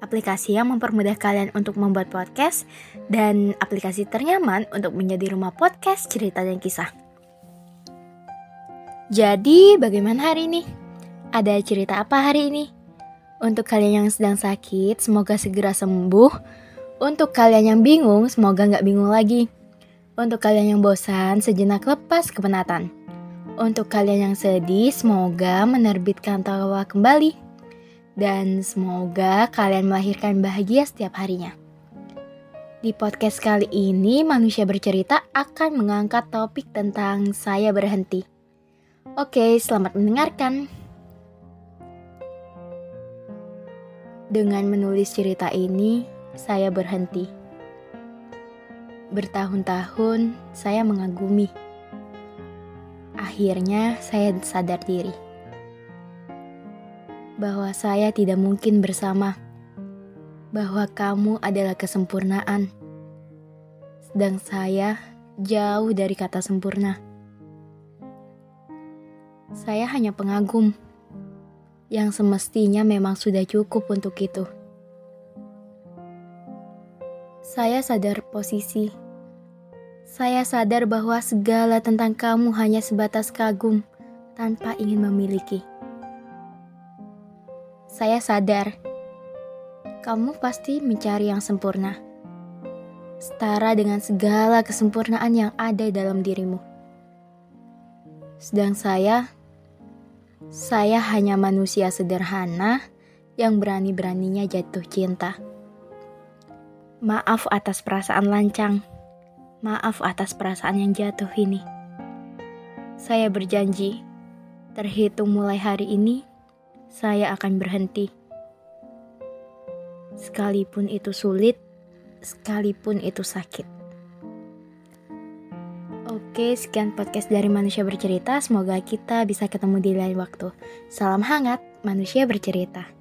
aplikasi yang mempermudah kalian untuk membuat podcast, dan aplikasi ternyaman untuk menjadi rumah podcast cerita dan kisah. Jadi, bagaimana hari ini? Ada cerita apa hari ini? Untuk kalian yang sedang sakit, semoga segera sembuh. Untuk kalian yang bingung, semoga nggak bingung lagi. Untuk kalian yang bosan, sejenak lepas kepenatan. Untuk kalian yang sedih, semoga menerbitkan tawa kembali dan semoga kalian melahirkan bahagia setiap harinya. Di podcast kali ini, manusia bercerita akan mengangkat topik tentang saya berhenti. Oke, selamat mendengarkan. Dengan menulis cerita ini, saya berhenti. Bertahun-tahun saya mengagumi. Akhirnya, saya sadar diri bahwa saya tidak mungkin bersama, bahwa kamu adalah kesempurnaan, sedang saya jauh dari kata sempurna. Saya hanya pengagum yang semestinya memang sudah cukup untuk itu. Saya sadar posisi. Saya sadar bahwa segala tentang kamu hanya sebatas kagum tanpa ingin memiliki. Saya sadar kamu pasti mencari yang sempurna, setara dengan segala kesempurnaan yang ada dalam dirimu. Sedang saya, saya hanya manusia sederhana yang berani-beraninya jatuh cinta. Maaf atas perasaan lancang. Maaf atas perasaan yang jatuh ini. Saya berjanji, terhitung mulai hari ini, saya akan berhenti. Sekalipun itu sulit, sekalipun itu sakit. Oke, sekian podcast dari Manusia Bercerita. Semoga kita bisa ketemu di lain waktu. Salam hangat, Manusia Bercerita.